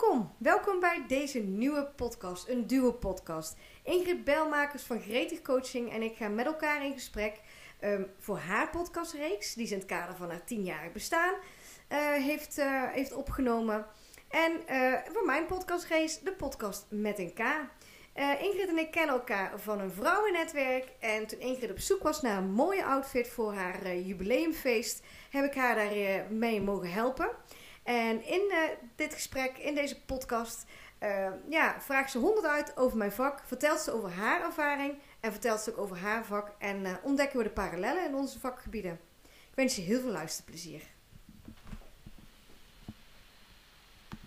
Welkom, welkom bij deze nieuwe podcast, een duo podcast. Ingrid Belmakers van Gretig Coaching en ik gaan met elkaar in gesprek ehm, voor haar podcastreeks, die ze in het kader van haar tienjarig bestaan uh, heeft, uh, heeft opgenomen. En uh, voor mijn podcastreeks, de podcast met een K. Ingrid en ik kennen elkaar van een vrouwennetwerk. En toen Ingrid op zoek was naar een mooie outfit voor haar jubileumfeest, heb ik haar daar mee mogen helpen. En in uh, dit gesprek, in deze podcast, uh, ja, vraagt ze honderd uit over mijn vak. Vertelt ze over haar ervaring en vertelt ze ook over haar vak. En uh, ontdekken we de parallellen in onze vakgebieden. Ik wens je heel veel luisterplezier.